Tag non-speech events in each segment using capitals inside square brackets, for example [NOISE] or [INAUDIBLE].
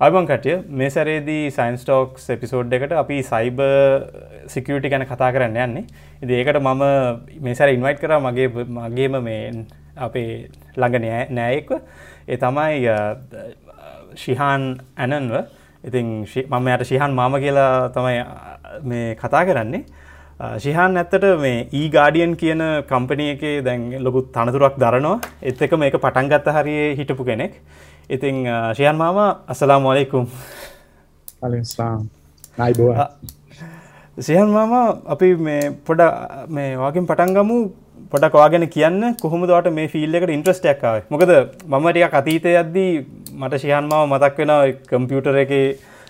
අයිබං කටිය මේ සැරේදී science talks episode එකට අපි සයිබ සිකටි ගැන කතා කරන්න යන්නේ. ඉති ඒකට මම මේ සැර ඉන්වයිට් කර. මගේ මගේම මේ අපේ ළඟ නෑයෙක්ව ඒ තමයි ශිහාන් ඇනන්ව. ඉතින් මම යට ශිහන් මාම කියලා තමයි මේ කතා කරන්නේ. ශිහන් ඇත්තට මේ ඒ ගාඩියන් කියන කම්පනිය එකේ දැන් ලොකුත් තනතුරක් දරනවා. එත් එක මේක පටන්ගත්ත හරියේ හිටපු කෙනෙක්. ඉතිං ශයන් මාම අසලා මොලෙකුම් නයිබෝ සියන් මාම අපි මේ පොඩ මේ වගින් පටන්ගමු පොඩක් වාගෙන කියන්න කොහොමදට මේ ෆිල් එකට ඉන්ට්‍රස්ටක්කාව මොකද මමටික අතීතය අද්දී මට ශයන් මාව මතක් වෙන කම්පියුටර එක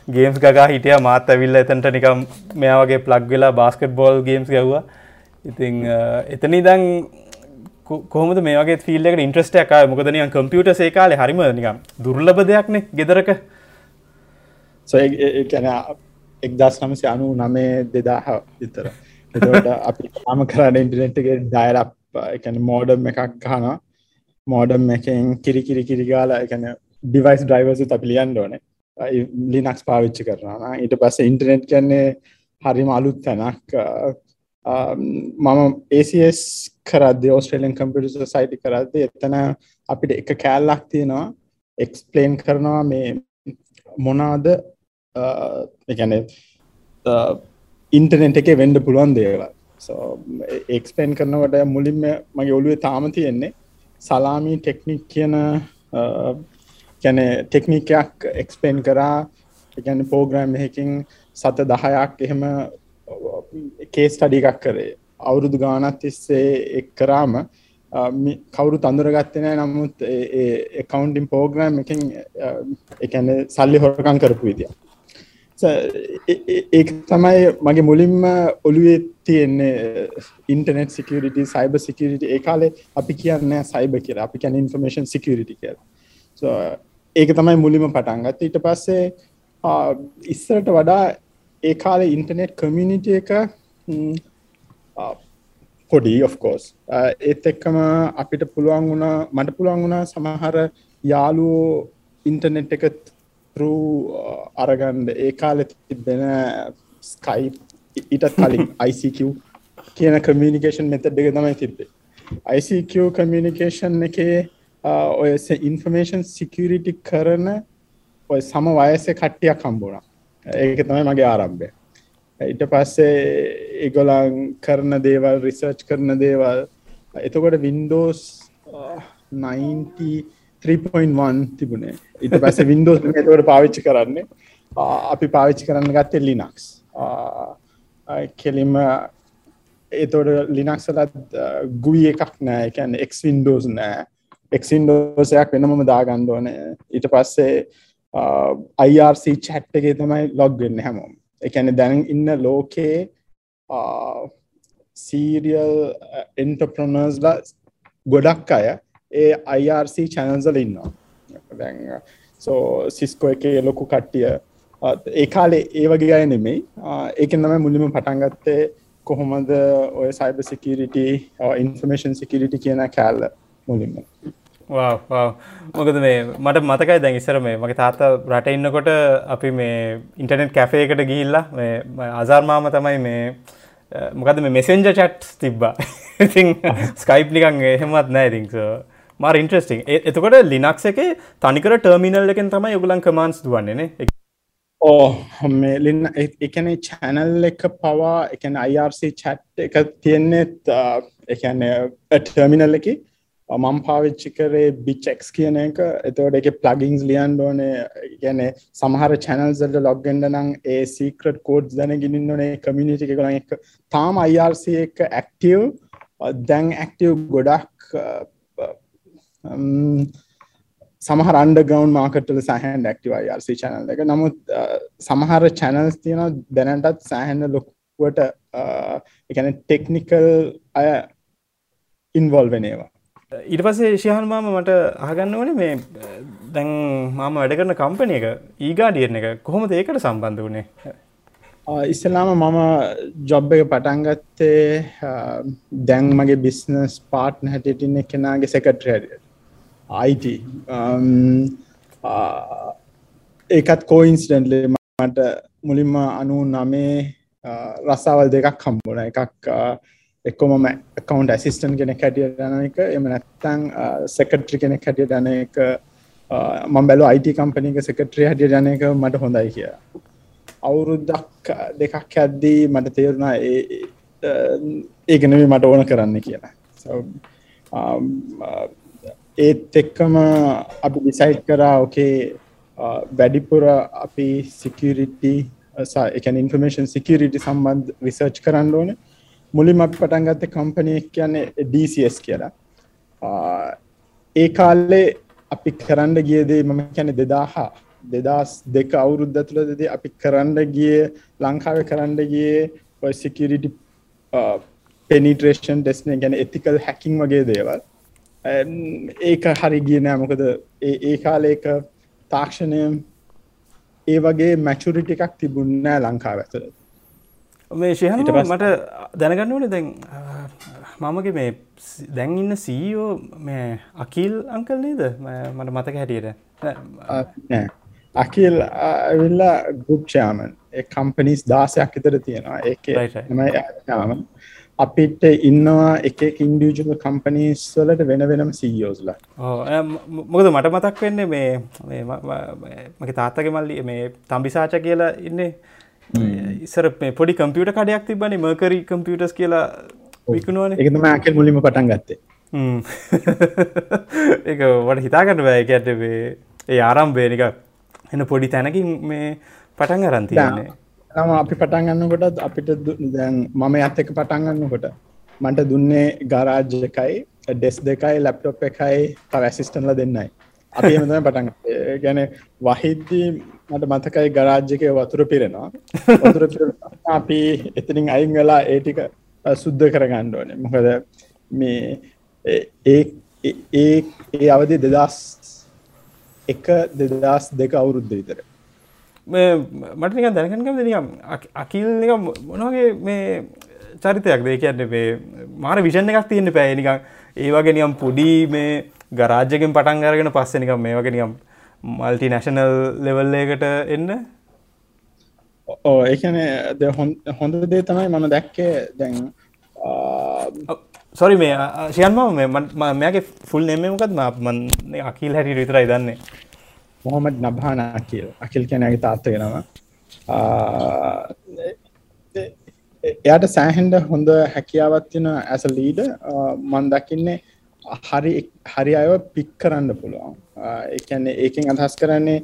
ගේම්ස් ගා හිටිය. මාත් ඇවිල්ල එතන්ට නිකම් මෙයා වගේ ප්ලග් වෙලා බාස්කට් බෝල් ගේම්ස් ගව්වා ඉතිං එතනි දං කොහොමද මේ වගේ ෆිල් එකට ඉන්ට්‍රස්ට එකක් මොකද නිකන් කම්පියුටර් ඒ කාලේ හරිම නිකන් දුර්ලභ දෙයක්නේ ගෙදරක. සෝ ඒ කියන්නේ 1999 2000 විතර. එතකොට අපි තාම කරන්නේ ඉන්ටර්නෙට් එකේ ඩයල් අප් ඒ කියන්නේ මෝඩම් එකක් ගහනවා මෝඩම් එකෙන් කිරි කිරි කිරි ගාලා ඒ කියන්නේ ඩිවයිස් ඩ්‍රයිවර්ස් උත් අපි ලියන්න ඕනේ. ලිනක්ස් පාවිච්චි කරනවා. ඊට පස්සේ ඉන්ටර්නෙට් කියන්නේ හරිම අලුත් තැනක්. Um, මම ඒස් කරද ඔස්ට්‍රලියන් කම්පිට සයිටි කරද එතන අපිට එක කෑල්ලක් තියෙනවා. එක්ස්පලේන් කරනවා මේ මොනාද එකන uh, ඉන්ටනෙට් uh, එක වෙන්ඩ පුළුවන් දේව ඒක්ස්පලේන් කරනවට මුලින්ම මගේ ඔලුවේ තාම තියෙන්නේ සලාමී ටෙක්නික් කියන කැන ටෙක්නිකයක් එක්ස්පේන් කරා. ගැන පෝග්‍රෑම් එහකින් සත දහයක් එහෙම කේස් ටඩි එකක් කරේ. අවුරුදු ගානත් තිස්සේ එක් කරාම කවුරු තඳුරගත්තනෑ නමුත් එකකවන්ටින් පෝග්‍රම් එකින් එකන සල්ලි හොරකං කරපු විදිිය. ඒ තමයි මගේ මුලින්ම ඔළුවේ තියෙන්නේ ඉන්ටනෙට් සිකරිට සයිබ සිකරිට ඒ කාලේ අපි කියන්න සයිබ කියලා. අපි කැන ඉන්ෆර්මේෂන් සිකරිටි කියල. ඒක තමයි මුලිම පටන්ගත් ඊට පස්සේ ඉස්සරට වඩා ඒ කාලේ ඉන්ටනෙට් කමියනිට එක පොඩි ඔෆ්කෝස් ඒත් එක්කම අපිට පුළුවන් වුණා මට පුළුවන් වුණා සමහර යාලුවෝ ඉන්ටනෙට් එක තරූ අරගන්ඩ ඒ කාලෙ තිබෙන ස්කයි ඊටත් කලින් [LAUGHS] ICQ කියන කමියනිකේෂන් මෙතඩ් එක තමයි තිබ්බේ. ICQ කමියනිකේෂන් එකේ ඔය ඉන්ෆර්මේෂන් සිකරිටි කරන ඔය සම වයස කට්ටියක් හම්බුණා ඒක තමයි මගේ ආරම්භය. ඊට පස්සේ ඒගොලන් කරන දේවල් රිසර්ච් කරන දේවල්. එතකොට වින්ඩෝස් 93.1 තිබුණේ. ඉට පස්ස වින්ඩෝස් එතකට පාවිච්චි කරන්නේ. අපි පාවිච්චි කරන්න ගත්තේ ලිනක්ස් කෙලිම ඒතොට ලිනක්සලත් ගුයි එකක් නෑ. එකැන එක් වින්ඩෝස් නෑ. එක්සින්ඩෝසයක් වෙනමම දාගණ්ඩෝන ඊට පස්සේ IRC චැට් එකේ තමයි ලොග් වෙන්න හැමෝම්. එකැන දැන් ඉන්න ලෝකේ සීරියල් එන්ටප්‍රනර්ස්ලා ගොඩක් අය ඒ IRC චැනල්සල ඉන්නවා. දැන් සෝ සිස්කෝ එකේ ලොකු කට්ටිය ඒ කාලේ ඒ වගේ අය නෙමෙයි. ඒකෙන් තමයි මුලින්ම පටන් ගත්තේ කොහොමද ඔය සයිබර් සිකියරිටි ඉන්ෆර්මේෂන් සිකියරිටි කියන කෑල්ල මුලින්ම. මොකද මේ මට මතකයි දැන් ඉස්සර මේ මගේ තාත්ත රට ඉන්නකොට අපි මේ ඉන්ටනෙට් කැෆේකට ගිහිල්ලා මේ අසාර්මාම තමයි මේ මොකද මේ මෙසෙන්ජ චට් තිබ්බා. [LAUGHS] ඉතින් ස්කයිප් නිකන් එහෙමත් නෑ ඉතිං මාර ඉන්ට්‍රස්ටිං එතකොට ලිනක්ස එක තනිකර ටර්මිනල් එකෙන් තමයි යුගලන් කමන්ස් දුවන්නේ ඕ මේ ලින්න එකන චැනල් එක පවා එකන IRC චට් එක තියෙන්නේත් එකන ටර්මිනල් එකි. මම පාවිච්චි කරේ බිච්චෙක්ස් කියන එක. එතවට එක ප්ලගින්ස් ලියන් ඕන. ගැන සමහර චැනල්සල්ට ලොග්ගෙන්ඩ නම් ඒ සීක්‍රට කෝඩ් දැන ගිනින්න ඕනේ. කමිනිටි කන එක තාම අයිRC එක ඇක්ටව් දැන් ඇක්ටව් ගොඩක් සමහර අන්ඩගවන් මාකටල සහන් ඩක්ටව අයිRC චැනල් එක. නමුත් සමහර චැනල්ස් තියෙන දැනටත් සෑහෙන්න ලොකුවට එකන ටෙක්නිකල් අය ඉන්වොල් වෙනේවා ඊට පස්සේ ශයහන් මාම මට අහගන්න ඕනේ මේ දැන් මාම වැඩ කරන කම්පනය එක ඊගාඩියන එක කොහොමද ඒකට සම්බන්ධ වුණේ ඉස්සලාම මම ජොබ් එක පටන්ගත්තේ දැන් මගේ බිස්නස් පාට්න හැටිටින්න කෙනගේ සෙකට්‍රය අයිට ඒකත් කෝයින්ස්ඩන්ලේ මට මුලින්ම අනු නමේ රස්සාවල් දෙකක් හම්බුණ. එකක් එක්කොම කවන්් ඇසිස්ටන් කෙන හැටිය යන එක. එම නැත්තං සෙකට්‍රි කෙනෙක් හැටිය යන එක. මම් බැලු අයිට කම්පනික සෙකට්‍රිය හැටිය යන එක මට හොඳයි කිය අවුරුද්දක් දෙකක් ඇද්දී මට තේරුණා ඒගෙනවි මට ඕන කරන්න කියලා. ඒත් එක්කම අපි ඩිසයිට් කරා ඕකේ වැඩිපුර අපි සිකිරිටි එකන ඉන්ෆර්මේෂන් සිකිරිටි සම්බන්ධ රිසර්ච් කරන්න ඕන. මුලින් අපි පටන්ගත්ත කම්පනය කියන්නේ DCS කියලා. ඒ කාල්ලේ අපි කරන්න ගියදේ මම කැන දෙදාහා දෙදස් දෙක අවුරුද්ධ තුළදද අපි කරන්න ගිය ලංකාව කරන්න ගිය සිකිරිටි පෙනිට්‍රේෂන් ඩෙස්න ගැන එතිකල් හැකින් වගේ දේවල්. ඒක හරි ගිය නෑ. මොකද ඒ කාලේක තාක්ෂණය ඒ වගේ මැචුරිටි එකක් තිබුන්නෑ ලංකාව ඇතුළ මේ ශයහන මට දැනගන්න ඕන දැන් මමගේ මේ දැන් ඉන්න සීෝ මේ අකිල් අංකල් නේද? මට මතක හැටියට. අකිල් ඇවිල්ලා ගුප්ෂාමන් කම්පනිස් දාසයක් ඉතර තියෙනවා. ඒ ම අපිට ඉන්නවා එක ඉන්ඩියජල කම්පනීස් වලට වෙන වෙනම සීයෝස්ල මොකද මට මතක් වෙන්නේ මේ මගේ තාත්තක මල්ලි මේ තම්බිසාච කියලා ඉන්නේ ඉසර පොඩි කම්පියට කඩයක් තිබන මකරි කම්පියටස් කියලා විකුණුවන. එකම ඇකල් මුලිම පටන් ගත්තේ. එක වට හිතාකට බෑ. ඇට ඒ ආරම්භේනික එන්න පොඩි තැනකින් මේ පටන් අරන්තියන්නේ තම අපි පටන්ගන්නකොට අපිට දැන් මම ඇත් එක පටන්ගන්නකොට මට දුන්නේ ගරාජ් එකයි ඩෙස් දෙකයි ලැප්ටොප් එකයි තව ඇසිස්ටන්ල දෙන්නයි අපි එමතම පටන් ගැන වහිද්දී මට මතකයි ගරාජ්‍යක වතුර පිරෙනවා. වතුර අපි එතනින් අයින් වෙලා ඒටික සුද්ධ කරගන්න ඕනේ. මොකද මේ ඒ ඒ ඒ අවදි දෙදස් එක දෙදස් දෙක අවුරුද්ධ විතර. මට නික දැනකන්කම නිකම් අකිල් නික මොනගේ මේ චරිතයක් දේ කියන්න මේ මාර විෂණ එකක් තියෙන්න පැය නිකම් ඒ වගේ නිකම් පොඩි මේ ගරාජ්‍යකින් පටන් අරගෙන පස්සේ නිකම් මේ වගේ නිකම් මල්ටි නැශනල් ලෙවල්ලයකට එන්න? ඕ ඒකන හොඳ දේ තමයි මම දැක්කේ දැන් සොරි මේ ශයන්ම මෙයාගේ ෆුල් නෙමමකත් මන් අකිල් හැටි විතරයි දන්නේ. මොහොමඩ් නබාන අකිල්. අකිල් කැනගේ තාත්තගෙනවා එයට සෑහෙන්ඩ හොඳ හැකියාවත්තින ඇස ලීඩ මන් දකින්නේ හරි හරි අයව පික් කරන්න පුළුවන්. එකන්නේ ඒකෙන් අදහස් කරන්නේ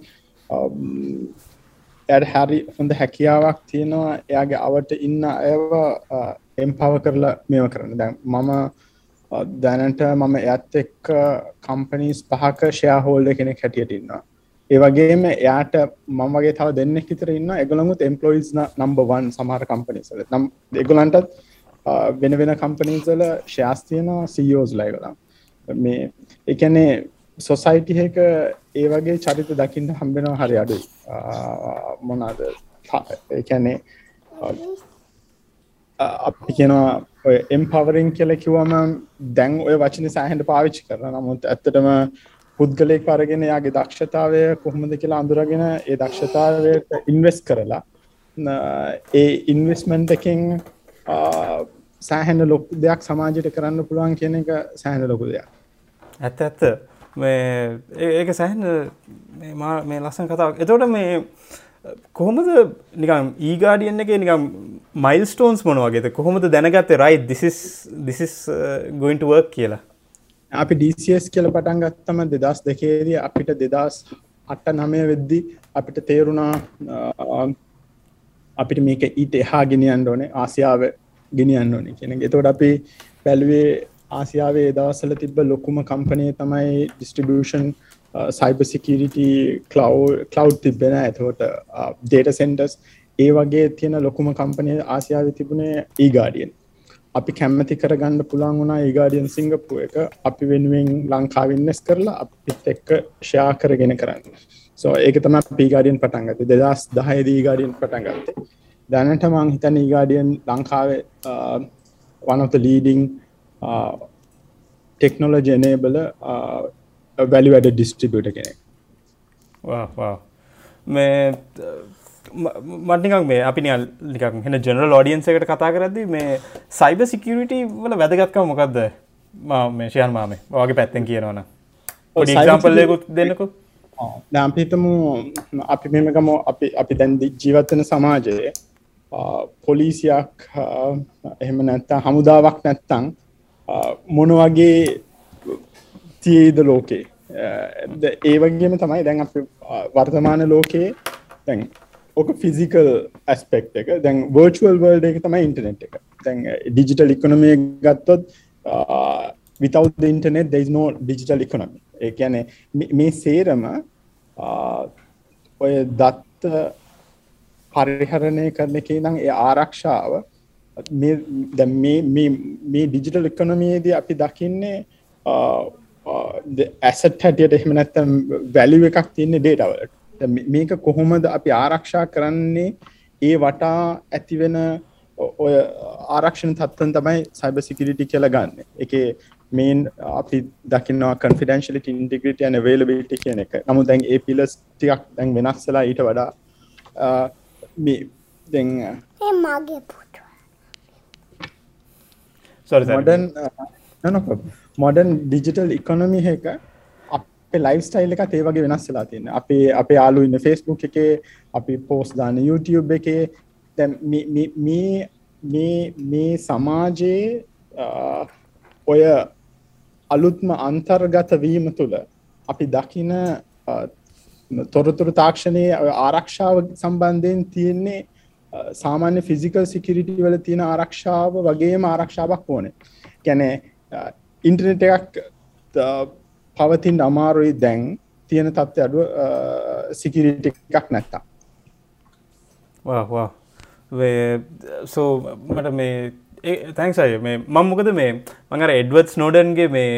ඇඩ හැරි හොඳ හැකියාවක් තියෙනවා එයාගේ අවට ඉන්න ඇව එම්පව කරලා මේව කරන්න. දැන් මම දැනට මම ඇත් එක්ක කම්පනීස් පහක ෂයා හෝල්ඩ කෙනෙක් හැටියට ඉන්නවා. ඒවගේම එයාට මම වගේ තව දෙන්න හිතර ඉන්න එගොළඟුත් එම්පලොයිස් නම්බවන් සමහර කම්පනිසල නම් එගොලන්ටත් වෙන වෙන කම්පනීසල ශාස්තියන සීෝස් ලයිගලා මේ එකනේ සොසයිටිහක ඒ වගේ චරිත දකින්න හම්බෙනවා හරි අඩු මොනාද එකැනේ අපි කියනවා එම්පවරින් කියල කිවම දැන් ඔය වචන සෑහන්ට පාවිච්චි කරන නමුත් ඇත්තටම පුද්ගලයෙක් අරගෙන යාගේ දක්ෂතාවය කොහොමද කියලා අඳුරගෙන ඒ දක්ෂතාවයට ඉන්වෙස් කරලා ඒ ඉන්වෙස්මන්ට් එකෙන් සෑහෙන ලොකු දෙයක් සමාජයට කරන්න පුළුවන් කියන එක සෑහෙන ලොකු දෙයක්. ඇත්ත ඇත්ත. ඒක සෑහන මේ ලස්සන කතාවක්. එතෝට මේ කොහොමද නිකම් ඊගාඩියන්න එක නිකම් මයිල් ස්ටෝන්ස් මොනවගේද කොහොමද දැනගත්තේ? Right this is this is going to work කියලා. අපි DCS කියල පටන් ගත්තම දෙදස් දෙකේදී අපිට දෙදස් අට නමය වෙද්දි අපිට තේරුණා අපිට මේක ඊට එහා ගෙනියන්න ඕනේ. ආසියාව ගෙනියන්න ඕනේ කියන එතකොට අපි පැල්වේ ආසියාවේ දවසල තිබ්බ ලොකුම කම්පනය තමයි ඩිස්ට්‍රිබෂන් සයිබ සිකිරිටි කලව් තිබෙන ඇතකොට ඩේට සෙන්ටස් ඒ වගේ තියෙන ලොකුම කම්පනය ආසියාව තිබුණේ ඒගාඩියෙන් අපි කැම්මති කරගන්න පුළන් වුණා ඒගාඩියන් සිංගපු එක. අපි වෙනුවෙන් ලංකාවින්නස් කරලා අපිත් එක්ක ෂයා කරගෙන කරන්න. සෝ ඒක තම පීගාඩියන් පටන්ගත දෙදස් දහයදී ගාඩියන් පටන්ගත්තේ දැනට මං හිතන ඒගාඩියන් ලංකාවේ වනත ලීඩිං ටෙක්නොලජනේබල වැලි වැඩ ඩිස්ට්‍රිබියට කෙනෙක්. මේ මටිකක් මේ අපි නිකක් හෙන ජනරල් ෝඩියන්ස එකට කතා කරදදි මේ සයිබ සිකරිට වල වැදගත්කම මොකක්ද මේ ශයන් මාමේ වගේ පැත්තෙන් කියනවන පොඩි එක්සාම්පල්ලයකුත් දෙන්නකු. නාම්පිතම අපි මෙමකම අපි අපි දැන් ජීවත්තන සමාජයේ පොලිසියක් එහෙම නැත්තා හමුදාවක් නැත්තං මොන වගේ තියේද ලෝකේ? ඒ වගේම තමයි දැන් අප වර්තමාන ලෝකයේ දැන් ඕක ෆිසිකල් ඇස්පෙක්් එක දැන් වර්චුවල් වර්ල්ඩ එක තමයි ඉන්ටනෙට් එක. දැන් ඩිජිටල් ඉකොනමිය ගත්තොත් without the internet there is no digital economy. ඒ කියන්නේ මේ සේරම ඔය දත්ත පරිහරණය කරන එකේ නම් ඒ ආරක්ෂාව මේ දැන් මේ මේ මේ ඩිජිටල් ඉකොනොමියේදී අපි දකින්නේ ඇසට් හැටියට එහෙම නැත්නම් වැලියු එකක් තියෙන data වලට. මේක කොහොමද අපි ආරක්ෂා කරන්නේ? ඒ වටා ඇතිවෙන ඔය ආරක්ෂණ තත්ත්වන තමයි සයිබ සිකිරිටි කියල ගන්න. එක මේන් අපි දකින්නවා කන්ෆිඩන්ශලිට ඉන්ටිග්‍රිට යන වේලබිටි කියන එක. නමු දැන් ඒ පිලස් ටිකක් දැන් වෙනස්සලා ඊට වඩා දැන් මගේ මොඩන් මොඩන් ඩිජිටල් ඉකොනොමි එක ලයිෆ් ස්ටයිල් එකත් ඒ වගේ වෙනස් වෙලා තියෙන අපේ අපේ යාලු ඉන්න ෆේස්බුක් එකේ අපි පෝස් දාන YouTube එකේ. දැන් මේ මේ සමාජයේ ඔය අලුත්ම අන්තර්ගත වීම තුළ අපි දකින තොරතුරු තාක්ෂණයේ ආරක්ෂාව සම්බන්ධයෙන් තියෙන්නේ සාමාන්‍ය ෆිසිකල් සිකිරිටි වල තියෙන ආරක්ෂාව වගේම ආරක්ෂාවක් ඕනේ. කියන්නේ ඉන්ටර්නෙට් එකක් පවතින් අමාරුයි දැන් තියෙන තත්ත්ව අඩුව සිකිරිට එකක් නැත්තා සෝ මට මේ තැන්ක්ස් අය මේ මං මොකද මේ මඟර එඩ්වඩ් නෝඩන්ගේ මේ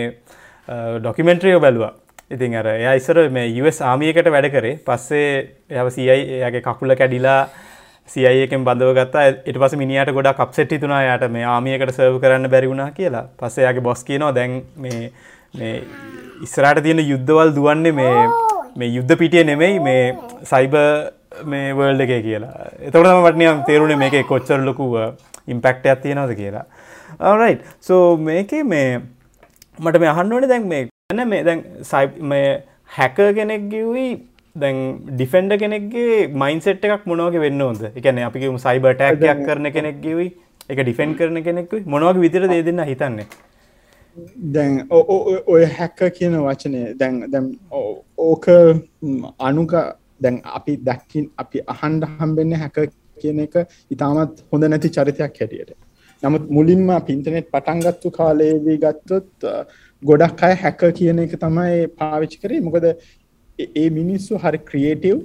ඩොකිමෙන්ට්‍රියෝ බැලවා. ඉතින් අර එයා ඉස්සර මේ US ආමියකට වැඩ කරේ. පස්සේ එයාව සියයි එයාගේ කකුල කැඩිලා සියයකෙන් බඳව ගත්තා. එට පස මිනිට ගොඩා කප්සෙට්ටි තුනා යට මේ ආමියකට සර්ව කරන්න බැරිවුණා කියලා. පස්සේයාගේ බොස් කියනවා දැන් මේ මේ ඉස්සරට තියෙන යුද්ධවල් දුවන්නේ මේ මේ යුද්ධ පිටිය නෙමෙයි මේ සයිබ මේ වර්ල්ඩ එක කියලා. එතකොටම වටනියම් තේරුණේ මේක කොච්චර ලොකුව ඉම්පෙක්ටයක් තියෙනවද කියලා. රයි් සෝ මේකේ මේ මට මේ අහන්න ඕනේ දැන් මේ ගන්න මේ දැන් සයි හැක කෙනෙක් ගිවී දැන් ඩිෆෙන්ඩ කෙනෙක්ගේ මයින්සෙට් එකක් මොනවගේ වෙන්න ෝද එකන අපි සයිබ ටෑක්යක් කරන කෙනෙක් ගවී එක ඩිෆෙන්න් කරන කෙනෙක් මොනවගේ විතර දේ දෙන්න හිතන්නේ? දැන් ඔය හැක්ක කියන වචනය දැන් දැම් ඕක අනුක දැන් අපි දැක්කින් අපි අහන්ඩ හම්බෙන්න හැක කියන එක ඉතාමත් හොඳ නැති චරිතයක් හැටියට. නමුත් මුලින්ම පින්ටනෙට් පටන්ගත්තු කාලයේදී ගත්තොත් ගොඩක් අය හැක කියන එක තමයි පාවිච්චි කරේ මොකද ඒ මිනිස්සු හරි ක්‍රියේටව්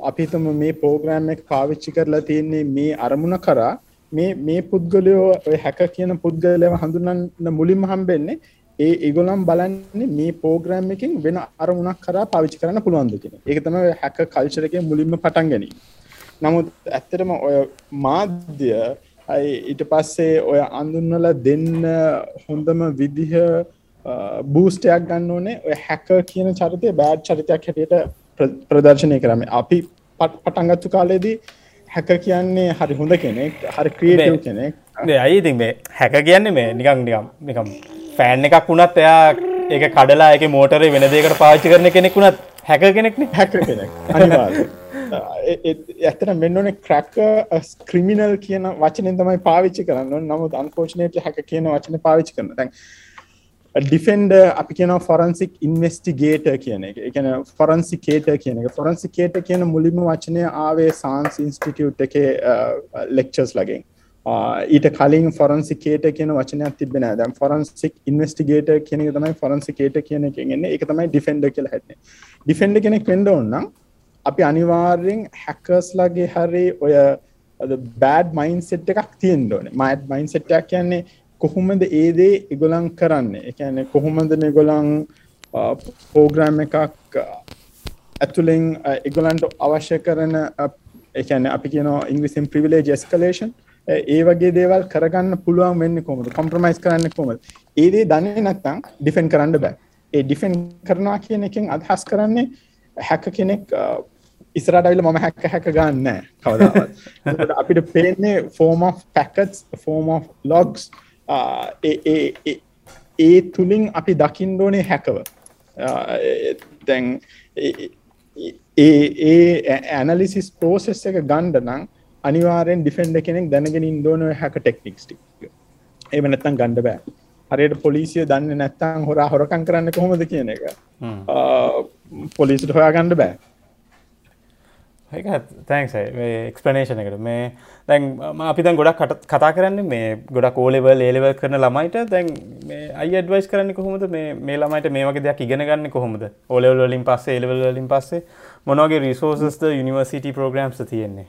අපිතම මේ පෝග්‍රෑම් එක පාවිච්චි කරලා තියෙන්නේ මේ අරමුණ කරා මේ මේ පුද්ගලයෝ ඔය හැක කියන පුද්ගලයව හඳුනන්න මුලින්ම හම්බෙන්නේ ඒ ඒගොල්ලන් බලන්නේ මේ ප්‍රෝග්‍රෑම් එකෙන් වෙන අරමුණක් කරා පාවිච්චි කරන්න පුළුවන්ද කියන එක. ඒක තමයි හැක කල්චර් එකේ මුලින්ම පටන් ගැනීම. නමුත් ඇත්තටම ඔය මාධ්‍ය ඊට පස්සේ ඔය අඳුන්වලා දෙන්න හොඳම විදිහ බූස්ටයක් ගන්න ඕනේ. ඔය හැක කියන චරිතය බෑඩ් චරිතයක් හැටියට ප්‍රදර්ශනය කරම අපි පටන්ගත්තු කාලේදී හැක කියන්නේ හරි හොඳ කෙනෙක් හරි ක්‍රියටව් කෙනෙක්. අයිඉතින් මේ හැක කියන්නේ මේ නිකං නිකම් නිකම් ෆෑන් එකක් වුණත් එයා ඒක කඩලා එක මෝටර වෙන දෙකට පාච්චි කරන කෙනෙක් වුණත් හැක කෙනෙක්න. හැක කෙනෙක්. ඇතන මෙන්නනේ ක්‍රැක්ක ස්ක්‍රිමිනල් කියන වචනෙන් තමයි පාවිච්චි කරන්න නමුත් අන්කෝෂණයට හැක කියන වචන පාවිච්චි කරන තැන් ඩිෆෙන්ඩ අපි කියන ෆොරන්සික් ඉන්වස්ටිගේට කියන එක. එකන ෆොරන්සිකේට කියන එක. ෆොරන්සිකේට කියන මුලිම වචනය ආවේ සාන්ස් ඉන්ස්ටිටියුට් එක ලෙක්චර්ස් ලගින් ඊට කලින් ෆොරන්සිකේට කියන වචනයක් තිබෙන දැම් ෆොරන්සික් ඉන්වස්ටිගේට කියන තමයි ෆොරන්සිකේට කියන එක එන්න. එක තමයි ඩිෆෙන්ඩ කියල හැටන ඩිෆෙන්ඩ කෙනෙක් වෙන්ඩ ඔන්නම් අපි අනිවාර්යෙන් හැකර්ස් ලගේ හරි ඔය බෑඩ් මයින් සෙට් එකක් තියෙන් ඕන. මයිත් මයින් සෙට්ටයක් කියන්නේ කොහොමද ඒදේ ඉගොලන් කරන්න? එකන කොහොමද මෙගොලන් පෝග්‍රෑම් එකක් ඇතුළෙන් ඉගොලන්ට අවශ්‍ය කරන එකන අපි කියන ඉංග්‍රිසිම් ප්‍රිවිලේ ජෙස්කලේෂන් ඒ වගේ දේවල් කරගන්න පුළුවන් වෙන්න කොමද කොම්ප්‍රමයිස් කරන්න කොමද ඒදේ දන්නේ නැත්තං ඩිෆෙන් කරන්න බෑ. ඒ ඩිෆෙන් කරනවා කියන එකින් අදහස් කරන්නේ හැක කෙනෙක් ඉස්රටයිල මම හැක්ක හැක ගන්න කවදාවත්. [LAUGHS] අපිට පේන්නේ of පැකටස් of ලොග්ස් ඒ තුළින් අපි දකිින්ඩෝනේ හැකව. දැන් ඒ ඇනලිසිස් පෝසෙස් එක ගණ්ඩ නං අනිවාරෙන් ඩිෆෙන්ඩ කෙනෙක් දැනගෙන ඉන්දෝන හැක ටෙක්නික්ස්ටි ඒ නැත්තන් ගණ්ඩ බෑ. හරියට පොලිසිය දන්න නැත්තං හොරා හොරකං කරන්න කොහොමද කියන එක. පොලිසිට හොයා ගණ්ඩ බෑ තැන්ක්යි එක්ස්පනේෂන එකට. මේ දැන් අපි දැන් ගොඩක් කතා කරන්න මේ ගොඩක් ඕලෙවල් ඒලෙව කරන ළමයිට. දැන් මේ අයි අඩවයිස් කරන්න කොහොමද? මේ ළමයිට මේ වගේ දෙයක් ඉගෙන ගන්න කොහොමද? ඕලෙවල් වලින් පස්සේ ඒලෙවල් වලින් පස්සේ මොනවගේ රිසෝසස්ද යුනිවර්සිටි ප්‍රෝග්‍රම්ස් තියෙන්නේ?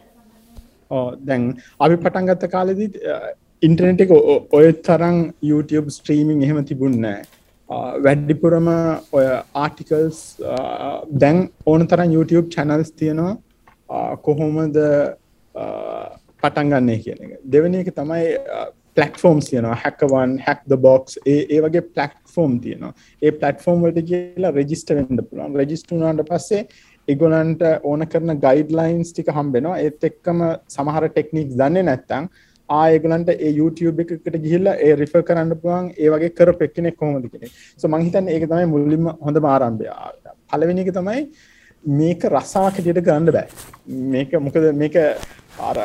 ඕ දැන් අපි පටන්ගත්ත කාලෙදී ඉන්ටර්නෙට් එක ඔය තරම් YouTube ස්ට්‍රීමින් එහෙම තිබුණෑ වැඩ්ඩිපුරම ඔය ආටිකල්ස් දැන් ඕන තරම් YouTube චැනල්ස් තියෙනවා. කොහොමද පටන්ගන්නේ කියන එක. දෙවනි එක තමයි පලටෆෝම් තියනවා. හැකවන් හැක් ද බොක්ස් ඒ වගේ පලටෆෝම් තියනවා. ඒ පලටෆෝම් වලට කියලා රෙජිස්ට වෙන්ඩ පුලන් රෙජිස්ටුනාට පස්සේ එගොලන්ට ඕන කරන ගයිඩ්ලයින්ස් ටික හම්බෙනවා. ඒත් එක්කම සමහර ටෙක්නික් දන්නේ නැත්තං ආයගලන්ට ඒ YouTube එකට ගිහිල්ලා ඒ රිෆ කරන්න පුළුවන්. ඒ වගේ කර පෙක්කෙනෙක් කොහොමද කෙනෙක් සෝ මං හිතන්නේ ඒක තමයි මුලින්ම හොඳ ආරම්භය. පළවෙනි එක තමයි මේක රස්සාවක් හැටියට ගන්න බෑ මේක මොකද මේක අර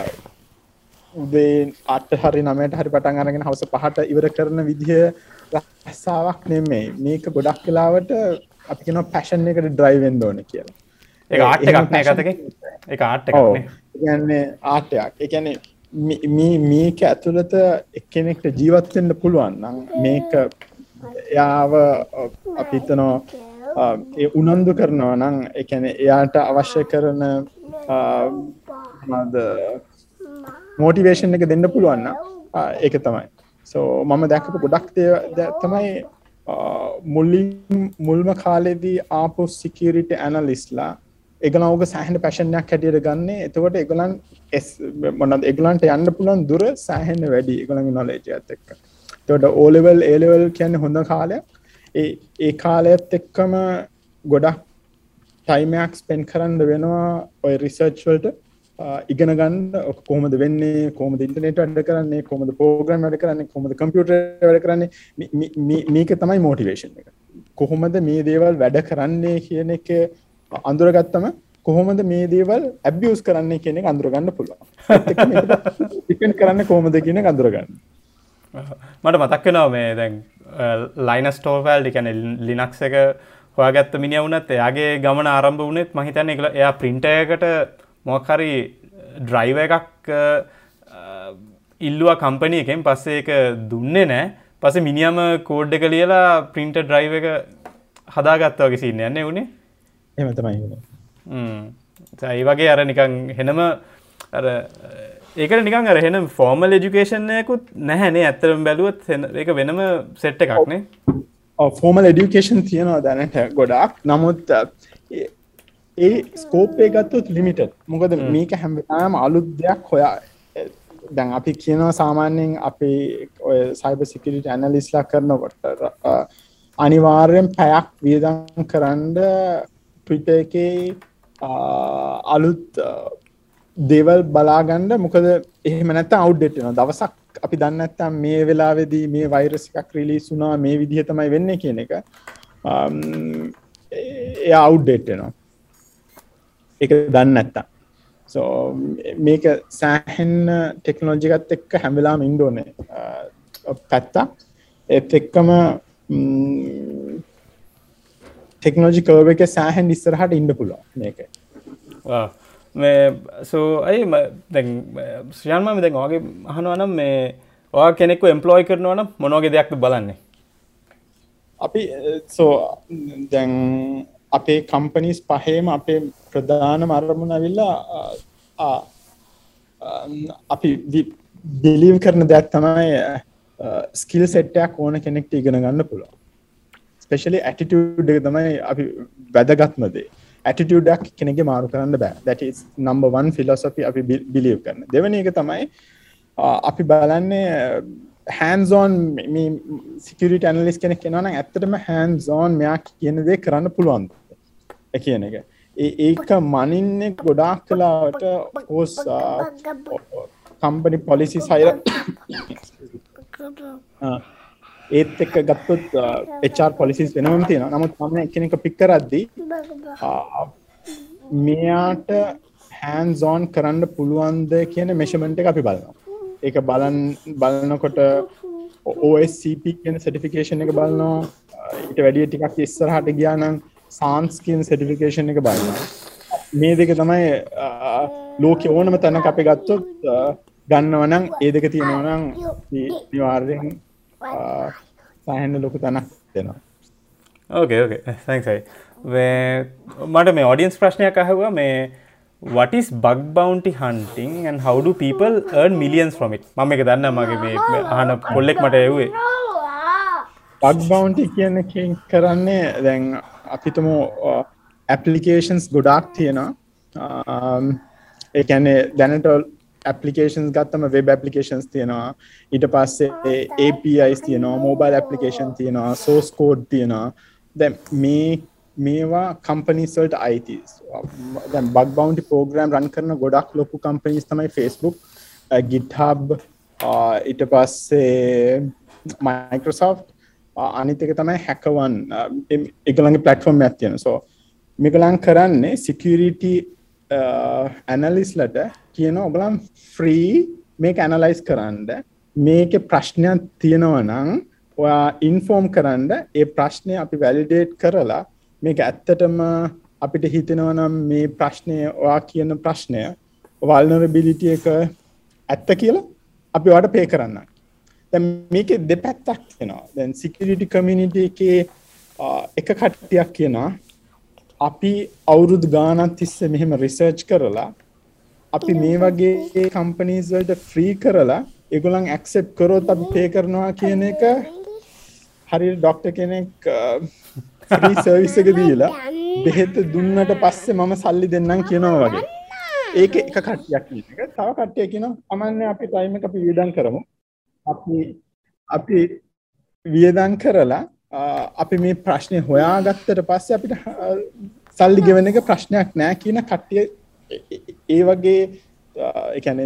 උදේ අට හරි නමයට හරි පටන් අරගෙන හවස පහට ඉවර කරන විදිහ රස්සාවක් නෙමෙයි මේක ගොඩක් වෙලාවට අපි කියනවා පැෂන් එකට ඩ්‍රයිව් වෙන්න ඕනේ කියලා. ඒක ආර්ට් එකක් නේ කතක ඒක ආර්ට් එකක් නේ. ඒ කියන්නේ ආර්ට් එකක්. ඒ කියන්නේ මේ මේක ඇතුළත එක්කෙනෙක්ට ජීවත් වෙන්න පුළුවන් නම් මේක එයාව අපි හිතනවා ඒ උනන්දු කරනවා නම් එකැන එයාට අවශ්‍ය කරන මෝටිවේෂන් එක දෙන්න පුළුවන්න ඒක තමයි සෝ මම දැකපු ගොඩක් තමයි මුල්ලින් මුල්ම කාලෙදී ආපු සිකිරිට ඇනලිස්ලා එගලවග සෑහන පැශනයක් හැටියට ගන්න එතකොට එගලන් මොනද එගලන්ට යන්න පුළන් දුර සෑහෙන්න වැඩි එගලඟ නොලේජ ඇත් එක්ක තොට ඕලෙවල් ඒලෙවල් කියන්න හොඳ කාලයක් ඒ කාලයත් එක්කම ගොඩක් ටයිමයක් ස්පෙන් කරන්න වෙනවා ඔය රිසර්ච්වල්ට ඉගෙන ගන්න කොමද වෙන්නේ කොමද ඉන්ටනෙට වැඩ කරන්නේ කොමද පෝග්‍රම් වැඩ කරන්නේ කොමද කම්පියුට වැඩ කරන්නේ. මේක තමයි මෝටිවේශන් එක. කොහොමද මේ දේවල් වැඩ කරන්නේ කියන එක අඳුරගත්තම කොහොමද මේ දේවල් ඇබියස් කරන්නේ කියන අඳුරගන්න පුළුවන්. ඉපෙන් කරන්න කොහොමද කියන අඳුරගන්න. මට මතක්කෙනවා මේ දැන් ලයිනස් ටෝවල්ඩි කැන ලිනක්ස එක හොයාගත්ත මිනි වුනත් එයාගේ ගමන ආරම්භ වනෙත් මහිතන්න එක එයා ප්‍රින්ටයකට මොක්හරි ඩ්‍රයිව එකක් ඉල්ලුව කම්පනය එකෙන්. පස්සේ එක දුන්නේ නෑ පස මිනිියම කෝඩ් එක ලියලා ප්‍රින්ට ඩ්‍රයිව එක හදාගත්තවගේ සින්න යන්න වුණේ එම තමයි. ඒ වගේ අර නිකං හෙනම ඒකට නිකන් අර හෙන ෆෝර්මල් එජුකේෂන්යකුත් නැහැනේ ඇත්තරම් බැලුවත් එක වෙනම සෙට් එකක්නේ ෆෝමල් එඩියුකේෂන් තියෙනවා දැනට ගොඩක්. නමුත් ඒ ස්කෝප්ේ ගත්තුත් ලිමිට මොකද මේක හැම්බතාම අලුත් දෙයක් හොයා දැන් අපි කියනවා සාමාන්‍යයෙන් අපි ඔය සයිබ සිකිරිට ඇනලිස්ලා කරනකොට අනිවාර්යෙන් පැයක් වියදම් කරන්න ට්විට එක අලුත් දේවල් බලාගණ්ඩ මොකද එහෙම නැත අවු්ඩෙට්න දවසක් අපි දන්නත්තම් මේ වෙලාවෙදී මේ වෛරස එකක් රිලි සුනා මේ විදිහ තමයි වෙන්න කියන එක um, එය අවු්ඩෙට්නවා එක දන්න ඇත්තා සෝ මේක සෑහෙන්න ටෙක්නෝජිකත් එක්ක හැමිලාම ඉන්ඩෝනේ uh, පැත්තා එත් එක්කම ටෙක්නෝජි කර්ව එක සෑහැන් ඉස්සරහට ඉන්න පුළුව මේක. සෝ ඇයි දැන් ශ්‍රයන්ම දැන් වගේ අහනුවනම් මේ වා කෙනෙක්ු එම්පලෝයි කරනවන මොනෝගේ දෙයක්ද බලන්නේ? අපි සෝ දැන් අපේ කම්පනිස් පහේම අපේ ප්‍රධාන මරමුණ ඇවිල්ලා අපි බිලිව් කරන දෙයක් තමයි ස්කිල් සෙට්ටයක් ඕන කෙනෙක්ට ඉගෙන ගන්න පුළුව ස්පෙශලි ඇටිටියඩ් තමයි අපි වැදගත්මදේ ඇටිටියඩක් කෙනෙගේ මාරු කරන්න බෑ. Number one philosophy අපි බිලිව් කරන. දෙවනි එක තමයි අපි බලන්නේ හැන්සෝන් සිකට ඇනලිස් කෙනෙක් කෙනවන ඇත්තටම හැන්සෝන් මෙයා කියන දේ කරන්න පුළුවන් කියන එක. ඒක මනින්නේ ගොඩාක් කලාවට හෝස් කම්පනි පොලිසි සයිර ඒත් එක්ක ගත්තොත් එචර් පොලිසිස් වෙනම තියෙන නමුත් මම එකනෙක පික්කරද්දී මෙයාට හැන් සෝන් කරන්න පුළුවන්ද කියන මෙෂමෙන්ට් එක අපි බලනවා. ඒක බලන් බලනකොට OSCP කියන සටිෆිකේෂන් එක බලනවා. ඊට වැඩිය ටිකක් ඉස්සරහට ගියා නම් සාන්ස් කියන සටිෆිකේෂන් එක බලනවා. මේ දෙක තමයි ලෝක ඕනම තැනක අපි ගත්තොත් ගන්නවනම් ඒ දෙක තියෙනවනම් නිවාර්යෙන් සෑහෙන්න ලොකු තැනක් දෙනවා. ඕකේ ඕකේ තැන්සයි මට මේ ඔඩියන්ස් ප්‍රශ්නයක් අහවා. මේ what is bug bounty hunting and how do people earn millions from it? මම එක දන්න මගේ මේ අහන කොල්ලෙක් මට එව්වේ. බග් බවන්ටි කියන කරන්නේ දැන් අපිතම ඇපලිකේෂන්ස් ගොඩාක් තියෙනවා. ඒකැනේ දැනට ඇපලිකේන්ස් ගත්තම වෙබ් ඇපලිකේන්ස් තියෙනවා. ඊට පස්සේ APIස් තියෙනවා මෝබයිල් ඇපලිකේෂන් තියෙනවා සෝස් කෝඩ් තියෙනවා. දැ මේ මේවා කම්පනිස්වල්ට අයිතිස් දැන් බක් බවන්ටි පෝග්‍රම් රන් කරන ගොඩක් ලොකු කම්පනිස් තමයි ෆස්බුක් ගිටහබ් ඊට පස්සේ මයිකෝසෝ් අනිතක තමයි හැකවන් එකළඟගේ පලටෆෝර්ම් ඇත්තියෙන සෝ මේකලං කරන්නේ සිකරිටි ඇනලිස්ලට කියන ඔබලම් ෆ්‍රී මේක ඇනලයිස් කරන්න මේක ප්‍රශ්නයක් තියෙනවනං ඔයා ඉන්ෆෝර්ම් කරන්න ඒ ප්‍රශ්නය අපි වැලිඩේට් කරලා මේක ඇත්තටම අපිට හිතෙනවනම් මේ ප්‍රශ්නය ඔයා කියන ප්‍රශ්නය වල්නරබිලිටිය එක ඇත්ත කියලා අපි වට පේ කරන්න. මේක දෙපැත්තක් වෙනවා. දැන් සිකරිටි කමිනිට එකේ uh, එක කට්ටියක් කියනවා. අපි අවුරුදු ගානත් තිස්ස මෙහෙම රිසර්ච් කරලා අපි මේ වගේ කම්පනීස් වලට ෆ්‍රී කරලා ඒගොල්ලන් ඇක්සෙප්ට් කරොත් අපි පේ කරනවා කියන එක හරියට ඩොක්ටර් කෙනෙක් ෆ්‍රී සර්විස් එක දීලා බෙහෙත දුන්නට පස්සේ මම සල්ලි දෙන්නම් කියනවා වගේ. ඒක එක කට්ටියක් කියන එක. තව කට්ටියක් කියනවා අමන්නේ අපි ටයිම් එක අපි වියදම් කරමු. අපි අපි වියදම් කරලා අපි මේ ප්‍රශ්නය හොයාගත්තට පස්සේ අපිට සල්ලි ගෙවන එක ප්‍රශ්නයක් නෑ කියන කට්ටිය ඒ වගේ එකන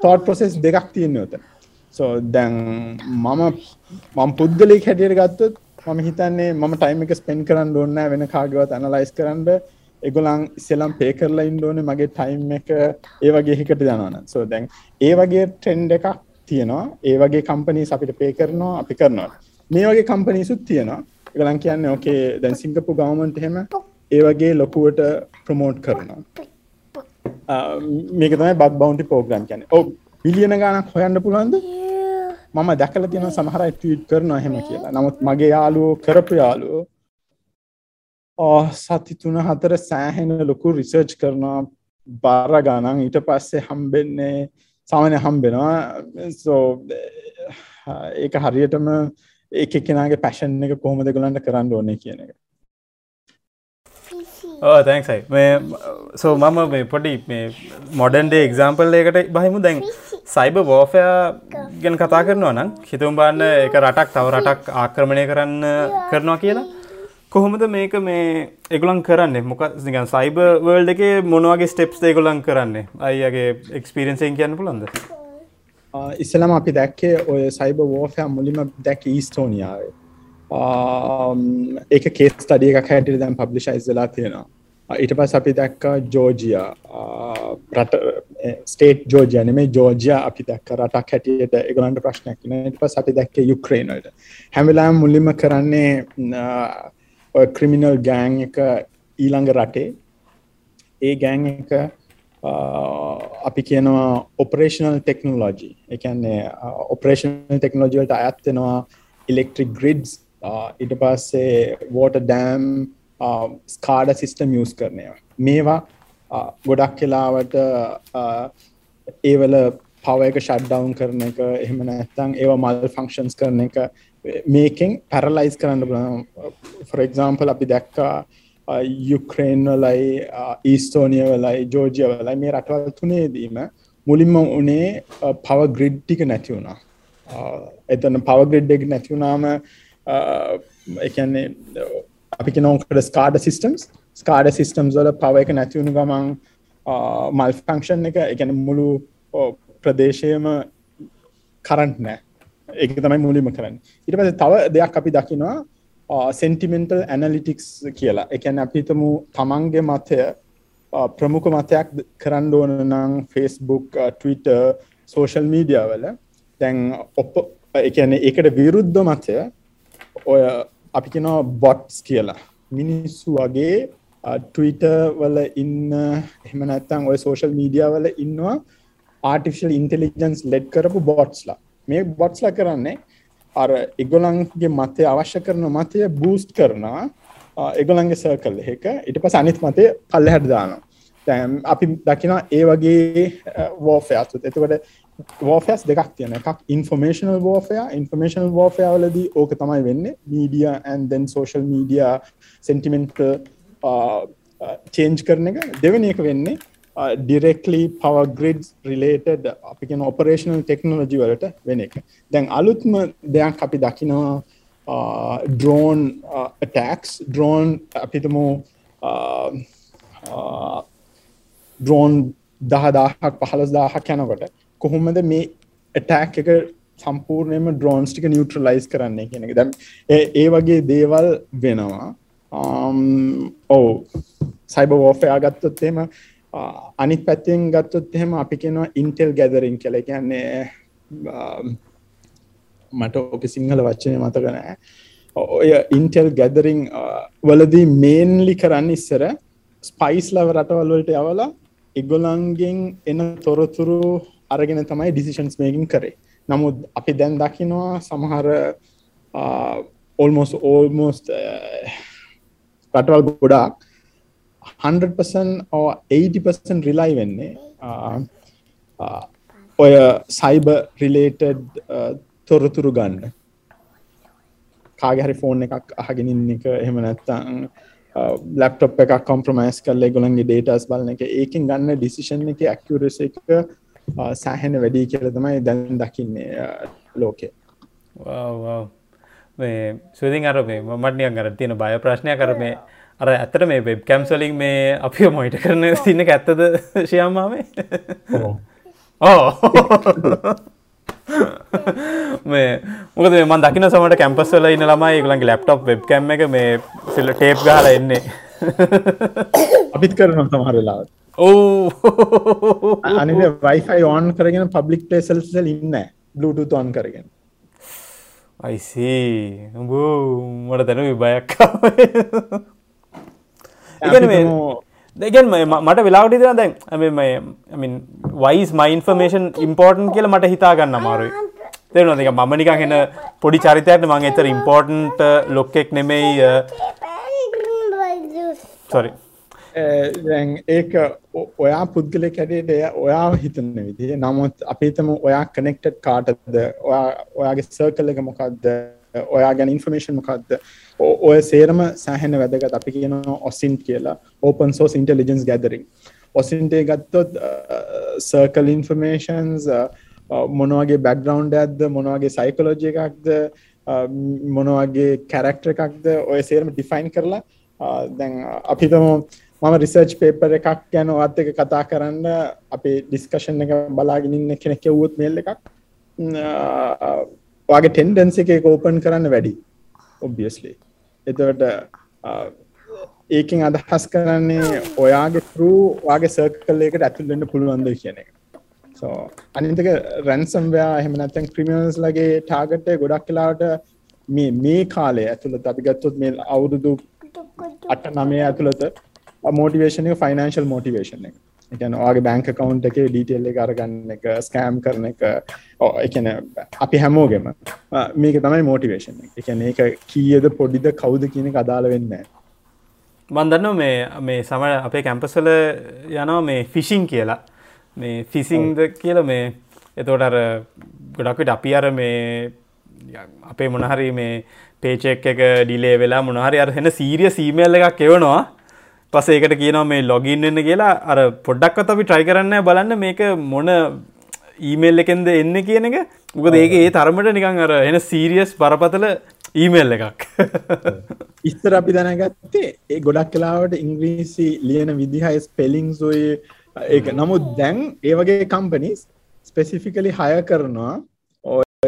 තෝට් ප්‍රොසෙස් දෙකක් තියෙන ඔත සෝ දැන් මම මම් පුද්ගලෙක් හැටියට ගත්තොත් මම හිතන්නේ මම ටයිම එක ස්පෙන් කරන්න ඕන්න වෙන කාගවත් අනලයිස් කරන්න. එගොලන් ඉස්සෙලම් පේ කරලා ඉන්ඩෝන මගේ ටයිම් එක ඒ වගේ හිකට යනවන සෝ දැන් ඒ වගේ ට්‍රෙන්ඩ් එකක් තියෙනවා. ඒ වගේ කම්පනී අපිට පේ කරනවා අපි කරනවා. මේ වගේ කම්පනීසුත් තියෙනවා. එකලන් කියන්න ඕකේ දැන් සිංගපු ගවමන්ට හෙම ඒ වගේ ලොකුවට ප්‍රමෝට් කරනවා. මේක තමයි බක් බවන්ටි පෝග්‍රම් කියන ඔ බිලියන ගානක් හොයන්න පුළුවන්ද? මම දැකල තියෙන සමහරයි ටීට් කරනවා හෙම කියලා. නමුත් මගේ යාලුවෝ කරපු යාලුවෝ සති තුන හතර සෑහෙන ලොකු රිසර්ච් කරනවා. බාර ගානන් ඊට පස්සේ හම්බෙන්නේ සාමනය හම්බෙනවා. සෝ ඒක හරියටම ඒ කෙනගේ පැෂන් එක කොහොමද ගලන්ට කරන්න ඕනේ කියන එක. තැන්ක්සයි මේ සෝ මම මේ පොඩි මේ මොඩන්ඩේ එක්සාම්පල් ඒකට බහිමු. දැන් සයිබ වෝෆය ගැන කතා කරනවා නම් හිතුම් බාන්න එක රටක් තව රටක් ආක්‍රමණය කරන්න කරනවා කියලා. කොහොමද මේක මේ එගුලන් කරන්න? මොක නිකන් සයිබ වර්ල්ඩ එක මොනවගේ ස්ටෙප්ස් ඒගොලන් කරන්නේ? අයිගේ එක්ස්පිරෙන්න්සෙන් කියන්න පුළන්ද ඉස්සලම අපි දැක්කේ ඔය සයිබ වෝෆය මුලිම දැක් ඊස්ටෝනියාවේ ඒක කේස් ස්ටඩිය එකක් හැටිට දැන් පබ්ලිෂයිස්ලා තියෙනවා. ඊට පස් අපි දැක්ක ජෝජිය රට ස්ටේට් ජෝජය නෙමේ ජෝජය අපි දැක්ක රටක් හැටියට එකගලන්ට ප්‍රශ්නයක් ට පස් අපි දැක්ක යුක්්‍රේනට හැමිලා මුල්ලිම කරන්නේ ක්‍රිමිනල් ගෑන් එක ඊළඟ රටේ. ඒ ගෑන් එක අපි කියනවා ඔපරේෂනල් ටෙක්නෝලෝජි එකන්නේ ඔපරේෂනල් ටෙක්නෝජිවලට අයත්වෙනවා ඉලෙක්ට්‍රික් ග්‍රිඩ්ස් ඉට පස්සේ වෝට ඩෑම් ස්කාඩ සිිස්ටම් යස් කරනවා. මේවා uh, ගොඩක් කෙලාවට uh, ඒවල පව එක ෂඩ්ඩවන් කරන එක එහෙම නැත්තං ඒවා මල් ෆංක්ෂන්ස් කරන එක මේකෙන් පැරලයිස් කරන්න ෆොරෙක්සාම්පල් uh, අපි දැක්කා යුක්‍රේන් වලයි ඊස්තෝනිය වලයි ජෝජිය වලයි මේ රටවල් තුනේදීම මුලින්ම උනේ පව ග්‍රිඩ්ටික නැති වුණා. එතන පව ග්‍රිඩ් එක නැතිවුණාම එකන්නේ අපි කෙනෝකට ස්කාඩ සිිස්ටම්ස් ස්කාඩ සිිස්ටම්ස් වල පව එක නැතිවුණු ගමන් මල් ෆංක්ෂන් එක එකන මුළු ප්‍රදේශයම කරන්ට නෑ. ඒක තමයි මුලිම කරන්න. ඉට පස තව දෙයක් අපි දකිනවා. සෙන්ටිමෙන්ටල් ඇනලිටික්ස් කියලා. එකැන අපිතමු තමන්ගේ මතය ප්‍රමුඛ මතයක් කරන්න ඕන නම් ෆෙස්බුක් ටවිට සෝෂල් මීඩිය වල. තැන් ඔප එකන ඒකට විරුද්ධ මතය ඔය අපි කෙනවා බොට්ස් කියලා. මිනිස්සු වගේ ටවිට වල ඉන්න එහෙම නැත්තං ඔය සෝෂල් මීඩිය වල ඉන්නවා ආටිෆිල් ඉන්ටෙලිජන්ස් ලෙඩ් කරපු බොට්ස්ලා මේ බොට්ස්ල කරන්නේ අර එගොලන්ගේ මතය අවශ්‍ය කරන මතය බූස්ට් කරනවා. එගොලන්ගේ සර්කල් එක. ඉට පස අනිත් මතය පල්ල හැටදානවා තැම් අපි දකිනා ඒ වගේ වෝෆයතුත් එතකට වෝෆස් දෙකක් තියෙන එකක් ඉන්ෆර්මේශනල් වෝෆය ඉන්ෆර්මේශනල් වෝෆයාවලදී ඕක තමයි වෙන්න. Media and then social media sentiment change කරන එක. දෙවනි එක වෙන්නේ ඩිරෙක්ලි පව ග්‍රිඩ් රිලේටඩ අපි කියෙන ඔපරේෂනල් ටෙක්නෝලජි වලට වෙන එක. දැන් අලුත්ම දෙයක් අපි දකිනවා ඩ්‍රෝන් ටක්ස් ඩ්‍රෝන් අපිතමු ඩ්‍රෝන් දහදාහක් පහලස් දාහක් යනකොට කොහොමද මේ ඇටැක් එක සම්පූර්ණයම ඩ්‍රෝන්ස් ටික නිියුට්‍රලයිස් කරන්නේ කියන එක. දැම් ඒ වගේ දේවල් වෙනවා. ඔවු. සයිබ වෝෆයා ගත්තොත් එහෙම අනිත් පැත්තෙන් ගත්තොත් එහෙම අපි කියනවා ඉන්ටෙල් ගැදරින් කියලා. කියන්නේ මට ඕක සිංහල වචනය මතක නෑ ඔය ඉන්ටෙල් ගැදරිං වලදී මේන්ලි කරන්න ඉස්සර ස්පයිස් ලව රටවල් වලට යවලා එගොලන්ගෙන් එන තොරතුරු අරගෙන තමයි ඩිසිෂන්ස් මේකින් කරේ. නමුත් අපි දැන් දකිනවා සමහර ඔල්මෝස් ඕල්මෝස් රටවල් ගොඩාක් 100% or 80% රිලයි වෙන්නේ uh, uh, ඔය සයිබ රිලේටඩ් uh, තොරතුරු ගන්න. කාගහරි ෆෝන් එකක් අහගෙනන්න එක එහෙම නැත්තං ලප්ටොප් එක කොම්ප්‍රමයිස් කරල ගොලන්ගේ ඩේටස් බලන එක ඒකින් ගන්න ඩිසිෂන් එක ඇක්කරස එක සෑහෙන වැඩි කියල තමයි දැන් දකින්නේ ලෝකේ. මේ සුදින් අර මේ මටනියන් අර තියෙන බය ප්‍රශ්නය කර මේ අර ඇත්තට මේ වෙබ් කැම්සලින් මේ අපි මොයිට කරන සින්න ඇත්තද ශයම්මාමේ ඕ මේ මොකද මන් දකින සමට කැම්පස්වල ඉන්න ළමයි ගලන්ගේ ලැප්ටොප් වෙබ් කැම් එක මේ සිල්ල ටේප් ගහල එන්නේ. අපිත් කරන සමහරලාත් ඕ අනි වයිෆයි ඕන් කරගෙන පබ්ලික් පේසල්සල් ඉන්න බලුටු ඔන් කරගෙන. අයිසී උඹ මට තැන විබයක් දෙගෙන් මට වෙලාවට දෙන දැන් ඇමින් වයිස් මයින්ෆර්මේෂන් ඉම්පෝර්ටන් කියල මට හිතාගන්න අමාරුයි. තේරුණ දෙක මම නිකන් හෙන පොඩි චරිතයට මං එතර ඉම්පෝර්ටන්ට ලොක්කෙක් නෙමෙයි සොරි ඒක ඔයා පුද්ගල කැඩේට ඔයා හිතන්න විදිේ නමුත් අපිතම ඔයා කනෙක්ටඩ් කාටද? ඔයාගේ සර්කල් එක මොකක්ද ඔයා ගැන ඉන්ෆර්මේෂන් මොකක්ද ඔය සේරම සෑහෙන වැදගත්. අපි කියන ඔසින්ට කියලා. ඕපන් සෝස් ඉන්ටලිජන්ස් ගැදරින් ඔසින්ටේ ගත්තොත් සර්කල් ඉන්ෆර්මේෂන්ස් මොනවගේ බැක්ග්‍රවන්් ඇද්ද මොනවගේ සයිකලෝජය එකක්ද මොනවගේ කැරක්ටර එකක්ද ඔය සේරම ඩිෆයින් කරලා දැන් අපිතම මම රිසර්ච් පේපර එකක් ගැන ඔත් එක කතා කරන්න අපේ ඩිස්කෂන් එක බලාගෙනන්න කෙනෙක් කෙව්වොත් මේල් එකක්. වගේ ටෙන්ඩන්ස එක ඕපන් කරන්න වැඩි ඔබියස්ලි එතවට ඒකින් අදහස් කරන්නේ ඔයාගේ පරු වගේ සර්කල් එකට ඇතුල්ලන්න පුළුවන්ද කියන එක. සෝ අනිතක රැන්සම්වයා එහෙමනත්තැන් ක්‍රිමියස් ලගේ ටාගට ගොඩක් කලාට මේ මේ කාලේ ඇතුළත අපි ගත්තොත් මේ අවුරුදු අට නමය ඇතුළත මෝටිවේෂන ෆයිනන්ශල් මෝටිවේෂන එක එකන ඔගේ බැංක කවුන්් එක ඩීටෙල්ල කරගන්න එක ස්කෑම් කරන එක. එකන අපි හැමෝගෙම මේක තමයි මෝටිවේෂන් එකන ඒක කීයද පොඩිද කවුද කියන අදාල වෙන්න මන්දන්න මේ මේ සම අපේ කැම්පසල යනවා මේ ෆිෂිං කියලා. මේ ෆිසිංද කියල මේ එතෝට අර ගොඩක්විට අපි අර මේ අපේ මොනහරි මේ පේචෙක් එක ඩිලේ වෙලා මොනහරි අර හෙන සීරිය සීමල් එකක් එවනවා පස ඒකට කියනවා මේ ලොගින් වෙන්න කියලා. අර පොඩ්ඩක්වත් අපි ට්‍රයි කරන්න බලන්න මේක මොන ඊමේල් එකෙන්ද එන්න කියන එක. මොකද ඒක ඒ තරමට නිකං අර එන සීරියස් පරපතල ඊමේල් එකක්. [LAUGHS] ඉස්තර අපි දැනගත්තේ ඒ ගොඩක් කලාවට ඉංග්‍රීසි ලියන විදිහයි ස්පෙලිංස් ඔය ඒක. නමුත් දැන් ඒ වගේ කම්පනිස් ස්පෙසිෆිකලි හය කරනවා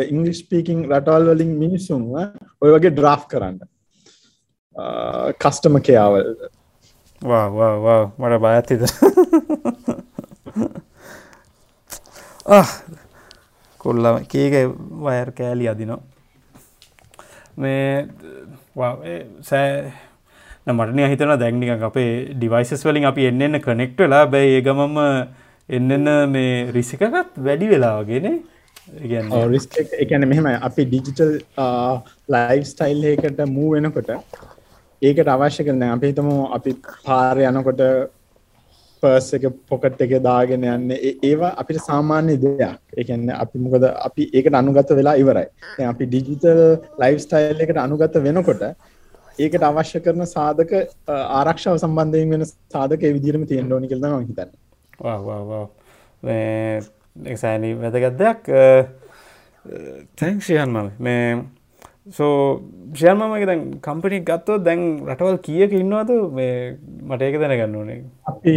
ඉංගලිස් පීකින් රටවල් වලින් මිනිසුන්ව ඔය වගේ ඩ්‍රාෆ් කරන්න. කස්ටම කයාවල් වා වා වා මට බයත්තිද කොල්ලම කේක වයර් කෑලි අදිනවා මේ සෑ මටන හිතන දැක්නික අපේ ඩිවයිසස් වලින් අපි එන්න එන්න කනෙක්ට වෙලා බැයි ඒ ගමම එන්නන්න මේ රිසිකකත් වැඩි වෙලාවගෙන එකන මෙහෙම අපි ඩිජිටල් ලයිෆ් ස්ටයිල් එකට මූ වෙනකොට ඒකට අවශ්‍ය කරන අපි හිතම අපි පාර යනකොට පර්ස් එක පොකට් එක දාගෙන යන්න. ඒවා අපිට සාමාන්‍ය දෙයක්. එකන්න අපි මොකද අපි ඒකට අනුගත වෙලා ඉවරයි. අපි ඩිජිතල් ලයිෆ් ස්ටයිල් එකට අනුගත වෙනකොට ඒකට අවශ්‍ය කරන සාධක ආරක්ෂාව සම්බන්ධයෙන් වෙන සාධක විදිරම තියෙන් ඕනි කල්ද හිතන්න. එක්සෑනී වැදගත් දෙයක් තැංක්ෂයන් මම මේ සෝ ෂයන්මමගේ දැන් කම්පනි ගත්තෝ දැන් රටවල් කියක ඉන්නවාද? මේ මට ඒක දැනගන්න ඕනේ. අපි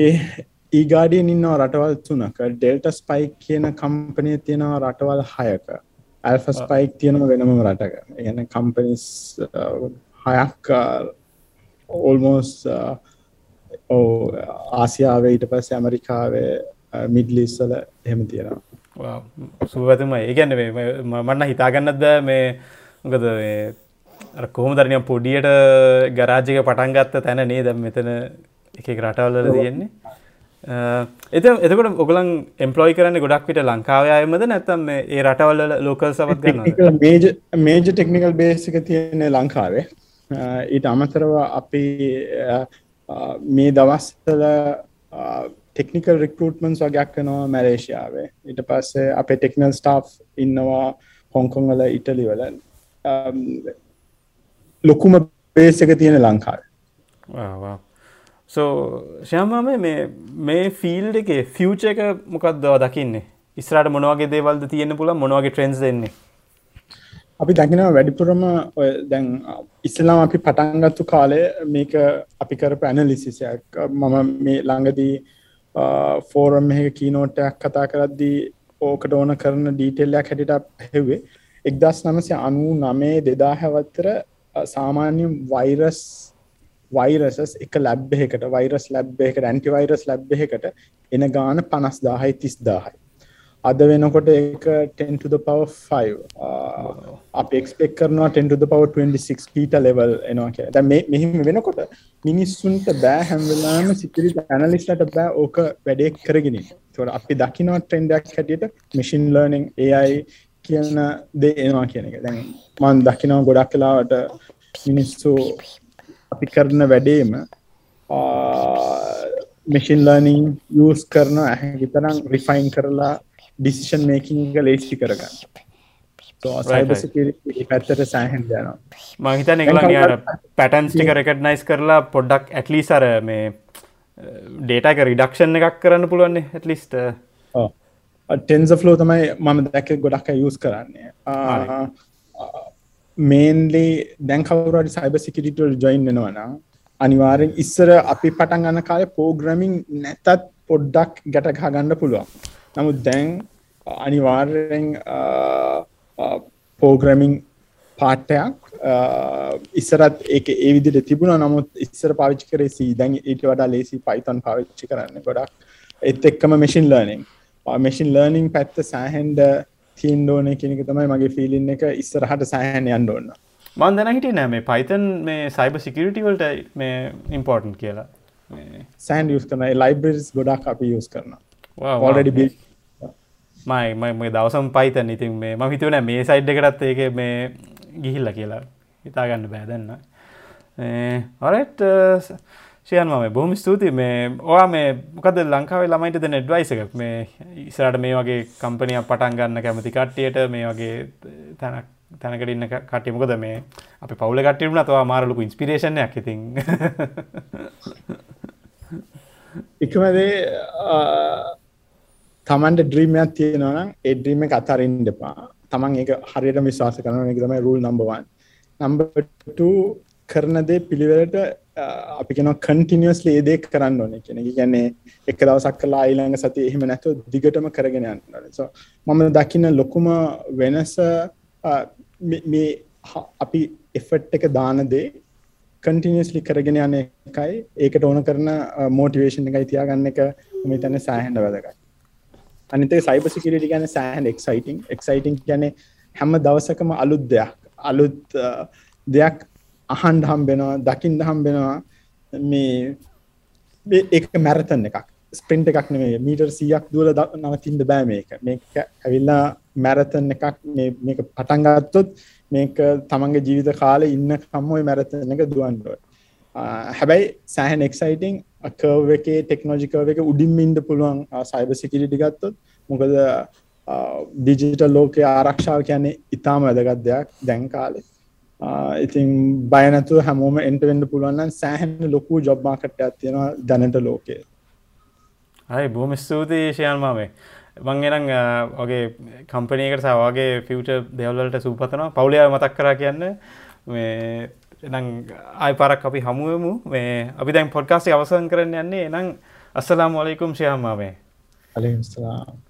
ඒගාඩියෙන් ඉන්නවා රටවල් තුනක. ඩෙල්ට ස්පයික් කියන කම්පනය තියෙනවා රටවල් හයක. ඇල්ෆ ස්පයික් තියෙනම වෙනම රටක. එගන කම්පනිස් හයක් ඕල්මෝස් ඕ ආසියාවේ ඊට පස්සේ ඇමරිකාවේ මිඩ්ලිස්සල එහෙම තියෙනවා. සුවතම ඒගැන්න මන්න හිතාගන්නද මේ මොකද කොහොම දරනය පොඩියට ගරාජික පටන් ගත්ත තැන නේ. දැම් මෙතන එක රටවල්ල තියෙන්නේ. එත එතකට ඔගලන් එම්පලෝයි කරන්න ගොඩක් විට ලංකාවයමද නැතම් ඒ රටවල්ල ලෝකල් සවත් ගන්න මේජ මේජ ටෙක්නිකල් බේසික තියෙන්නේ ලංකාවේ. ඊට අමතරව අපි මේ දවස්තල ටෙක්නිකල් රිකරටමන්ස් වගයක් වෙනවා මැලේෂයාවේ ඊට පස්සේ අපේ ටෙක්නල් ස්ටාෆ් ඉන්නවා හොංකොංවල ඉටලිවල ලොකුම බේසක තියෙන ලංකාව. සෝ ශයමම මේ මේ ෆිල්ඩ එක ෆියච එක මොකක්දව දකින්නේ? ඉස්රට මොනවගේ දේවල්ද තියෙන පුල මොනවගේ ට්‍රෙන්ස් දෙන්නේ අපි දකිනව වැඩිපුරම දැන් ඉස්සලාම අපි පටන්ගත්තු කාලය මේක අපි කරප ඇනලිසිසයක් මම මේ ළඟදී ෆෝරම් එක කීනෝටයක් කතා කරද්දී ඕකට ඕන කරන ඩීටෙල්ලයක් හැටිට හෙවේ එක්දස් නමසය අනු නමේ දෙදා හැවත්තර සාමාන්‍ය වෛරස් වෛරසස් එක ලැබ් එකට වෛරස් ලැබ් එකට ඇන්ටි වෛරස් ලැබ් එකට එන ගාන පනස් දාහයි තිස් දාහයි අද වෙනකොට එක 10 to the power 5 අප එක්ස්පෙක් කරනවා 10 to the power 26 peta level එනවා කිය දැ මෙහිම වෙනකොට මිනිස්සුන්ට බෑ හැම්වෙලාම සිකිරි ඇනලිස්ලට බෑ ඕක වැඩේ කරගෙන තොට අපි දකිනවා ට්‍රෙන්ඩක් හැටියට මිසින් ලර්නිං ඒයි කියන දේ එනවා කියන එක. දැන් මන් දකිනවා ගොඩක් කලාවට මිනිස්සු අපි කරන වැඩේම මෙසින් ලර්නිං යස් කරන ඇහැ විතරම් රිෆයින් කරලා ඩිසිෂන් මේකින්ග ලේසි කරගන්න. පැත්තට සෑහන් යනවා. මහිතන එකල පැටන්ස් ටික රෙකට්නයිස් කරලා පොඩ්ඩක් ඇටලි සර මේ ඩේටක රිඩක්ෂන් එකක් කරන්න පුළුවන්නේ ඇටලිස්ට ටෙන්ස ෆලෝ තමයි මම දැක ගොඩක් යස් කරන්නේ. මේන්ලි දැන්කවරට සයිබ සිකිරිටල් ජොයින් වෙනවන අනිවාරෙන් ඉස්සර අපි පටන් ගන්න කාල පෝග්‍රමින් නැතත් පොඩ්ඩක් ගැටකා ගන්න පුළුවන්. නමුත් දැන් අනිවාර්යෙන් පෝග්‍රමින් පාට්ටයක් ඉස්සරත් ඒ ඒ විදිට තිබුණ. නමුත් ඉස්සර පාවිච්චි කරේ දැන් ඊට වඩා ලේසි පයිතන් පාවිච්චි කරන්න ගොඩක්. එත් එක්කම මෙසින් ලර්නිං මෙසින් ලර්නිං පැත්ත සෑහන්ඩ තිීන්ඩෝන කෙනෙක තමයි මගේ ෆිලින් එක ඉස්සරහට සෑහන් යන්න ඕන්න මන් දැන හිට නෑ මේ පයිතන් මේ සයිබ සිකරිටිවල්ට මේ ඉම්පෝර්ටන් කියලා. සෑන් යස් කරන ලයිබරිස් ගොඩක් අපි යස් කරන ඔඩඩි බි මයි මගේ දවසම් පයිතන් ඉතින් මේ ම හිතුවන මේ සයිඩ් එකටත් ඒක මේ ගිහිල්ල කියලා. හිතාගන්න බෑදන්න ඔරට ශයන් මම බොහම ස්තුති මේ ඕයා මේ මොකද ලංකාවේ ළමයිට දෙන ඩ්වයිසක මේ ඉසරට මේ වගේ කම්පනයක් පටන් ගන්න කැමති කට්ටියට මේ වගේ තැනක් තැනකට ඉන්න කට්ටිය මොකද මේ අපි පවුල කට්ටියුන තවා මාරලුකු ඉන්ස්පිරේෂණයක් ඉතින්. එකමදේ තමන්ට ඩ්‍රීමයක් තියෙනවනම් ඒ ඩ්‍රීම එක අතරින් දෙපා තමන් ඒක හරියට විශ්වාස කරන එක තමයි රූල් නම්බවන් නම්බ කරන දේ පිළිවෙලට අපි කෙන කන්ටිනියස් ලේදේ කරන්න ඕන කෙන ගැන්නේ එක දවසක් කලා ඊළඟ සති එහෙම නැතු දිගටම කරගෙන යන්න මම දකින්න ලොකුම වෙනස මේ අපි එෆට් එක දානදේ කන්ටිනියස්ලි කරගෙන යන එකයි. ඒකට ඕන කරන මෝටිවේෂන් එකයි තියාගන්න එක මෙතන සෑහන්ඩ වැදගයි අනිතේ සයිබ සිකිරිටි ගැන සෑහන් එක්සයිටිං එක්සයිටිං ගැන හැම දවසකම අලුත් දෙයක්. අලුත් දෙයක් අහන්ඩ හම්බෙනවා දකිින්ද හම්බෙනවා. මේ එක මැරතන් එකක්. ස්පින්ට එකක් නෙේ මීටර් සියක් දුවල නවතින්ද බෑ මේක. මේක ඇවිල්ලා මැරතන් එකක් මේක පටන්ගත්තොත් මේක තමන්ගේ ජීවිත කාල ඉන්න කම්මෝයි මැරතන එක දුවන්ඩුව හැබැයි සෑහන් එක්සයිටිං අකව එකේ ටෙක්නෝජිකව එක උඩින්ම ඉන්ඩ පුළුවන් සයිබ සිකිරිටි ගත්තොත්. මොකද ඩිජිටල් ලෝකය ආරක්ෂාව කියන්නේ ඉතාම වැදගත් දෙයක් දැන් කාලේ. ඉතින් බයනතු හැමෝම එන්ටවෙන්ඩ පුළුවන්න සෑහන් ලොකු ජොබ්මාකටයක් තියෙනවා දැනට ලෝකයේ හයි බොහම ස්තුතියි ශයන්මාමේ මං එනම් වගේ කම්පනයකට සවාගේ ෆිවට දෙවල්ලට සූපතනවා පවුලිය මතක් කරා කියන්න. මේ එනම් ආය පරක් අපි හමුවමු මේ අපි දැන් පොඩ්කාස්ටි අවසන් කරන්න යන්නේ. එනම් අස්සලාම් වලයිකුම් ශයම්මාමේ අලිස්ලාම්